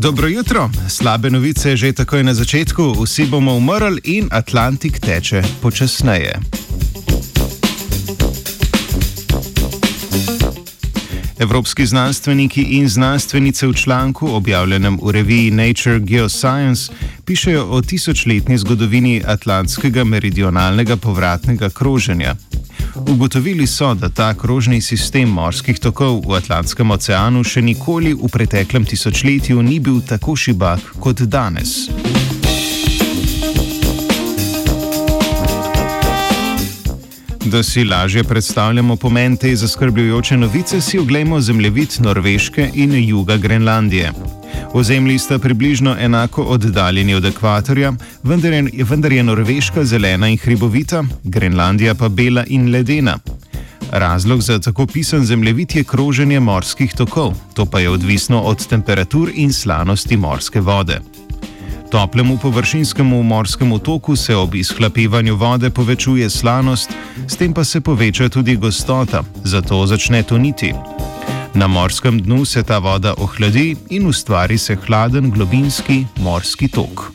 Dobro jutro, slabe novice že takoj na začetku, vsi bomo umrli in Atlantik teče počasneje. Evropski znanstveniki in znanstvenice v članku, objavljenem v reviji Nature Geoscience, pišejo o tisočletni zgodovini Atlantskega meridionalnega povratnega kroženja. Ugotovili so, da ta krožni sistem morskih tokov v Atlantskem oceanu še nikoli v preteklem tisočletju ni bil tako šibak kot danes. Da si lažje predstavljamo pomen te zaskrbljujoče novice, si oglejmo zemljevid Norveške in juga Grenlandije. Ozemlji sta približno enako oddaljeni od ekvatorja, vendar je, vendar je Norveška zelena in hribovita, Grenlandija pa bela in ledena. Razlog za tako pisan zemljevid je kroženje morskih tokov, to pa je odvisno od temperatur in slanosti morske vode. Toplemu površinskemu morskemu toku se ob izhlapevanju vode povečuje slanost, s tem pa se poveča tudi gostota, zato začne toniti. Na morskem dnu se ta voda ohladi in ustvari se hladen globinski morski tok.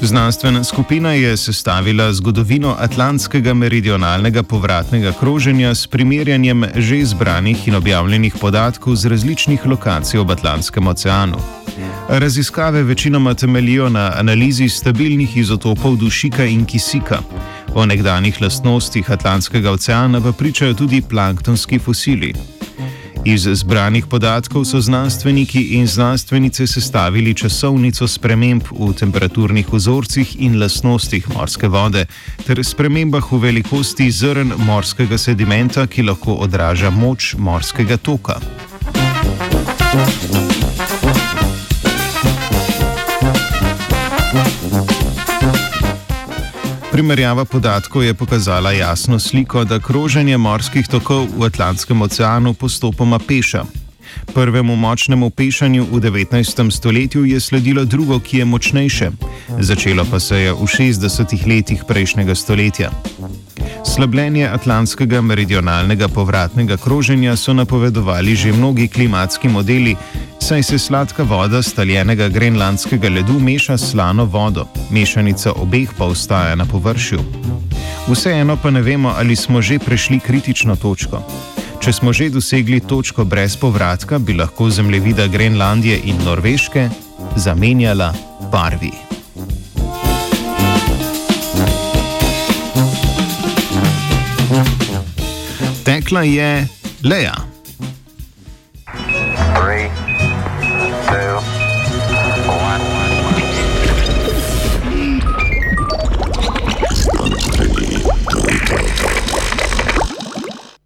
Znanstvena skupina je sestavila zgodovino atlantskega meridionalnega povratnega kroženja s primerjanjem že zbranih in objavljenih podatkov z različnih lokacij ob Atlantskem oceanu. Raziskave večinoma temeljijo na analizi stabilnih izotopov dušika in kisika. O nekdanjih lastnostih Atlantskega oceana pa pričajo tudi planktonski fosili. Iz zbranih podatkov so znanstveniki in znanstvenice sestavili časovnico sprememb v temperaturnih vzorcih in lastnostih morske vode, ter spremembah v velikosti zrn morskega sedimenta, ki lahko odraža moč morskega toka. Thank you. Primerjava podatkov je pokazala jasno sliko, da kroženje morskih tokov v Atlantskem oceanu postopoma peša. Prvemu močnemu pešanju v 19. stoletju je sledilo drugo, ki je močnejše. Začelo pa se je v 60. letih prejšnjega stoletja. Slabljenje atlantskega meridionalnega povratnega kroženja so napovedovali že mnogi klimatski modeli, saj se sladka voda staljenega grenlandskega ledu meša s slano vodo, mešanica obeh pa ostaja na površju. Vseeno pa ne vemo, ali smo že prešli kritično točko. Če smo že dosegli točko brez povratka, bi lahko zemljevida Grenlandije in Norveške zamenjala barvi. Tekla je Leja.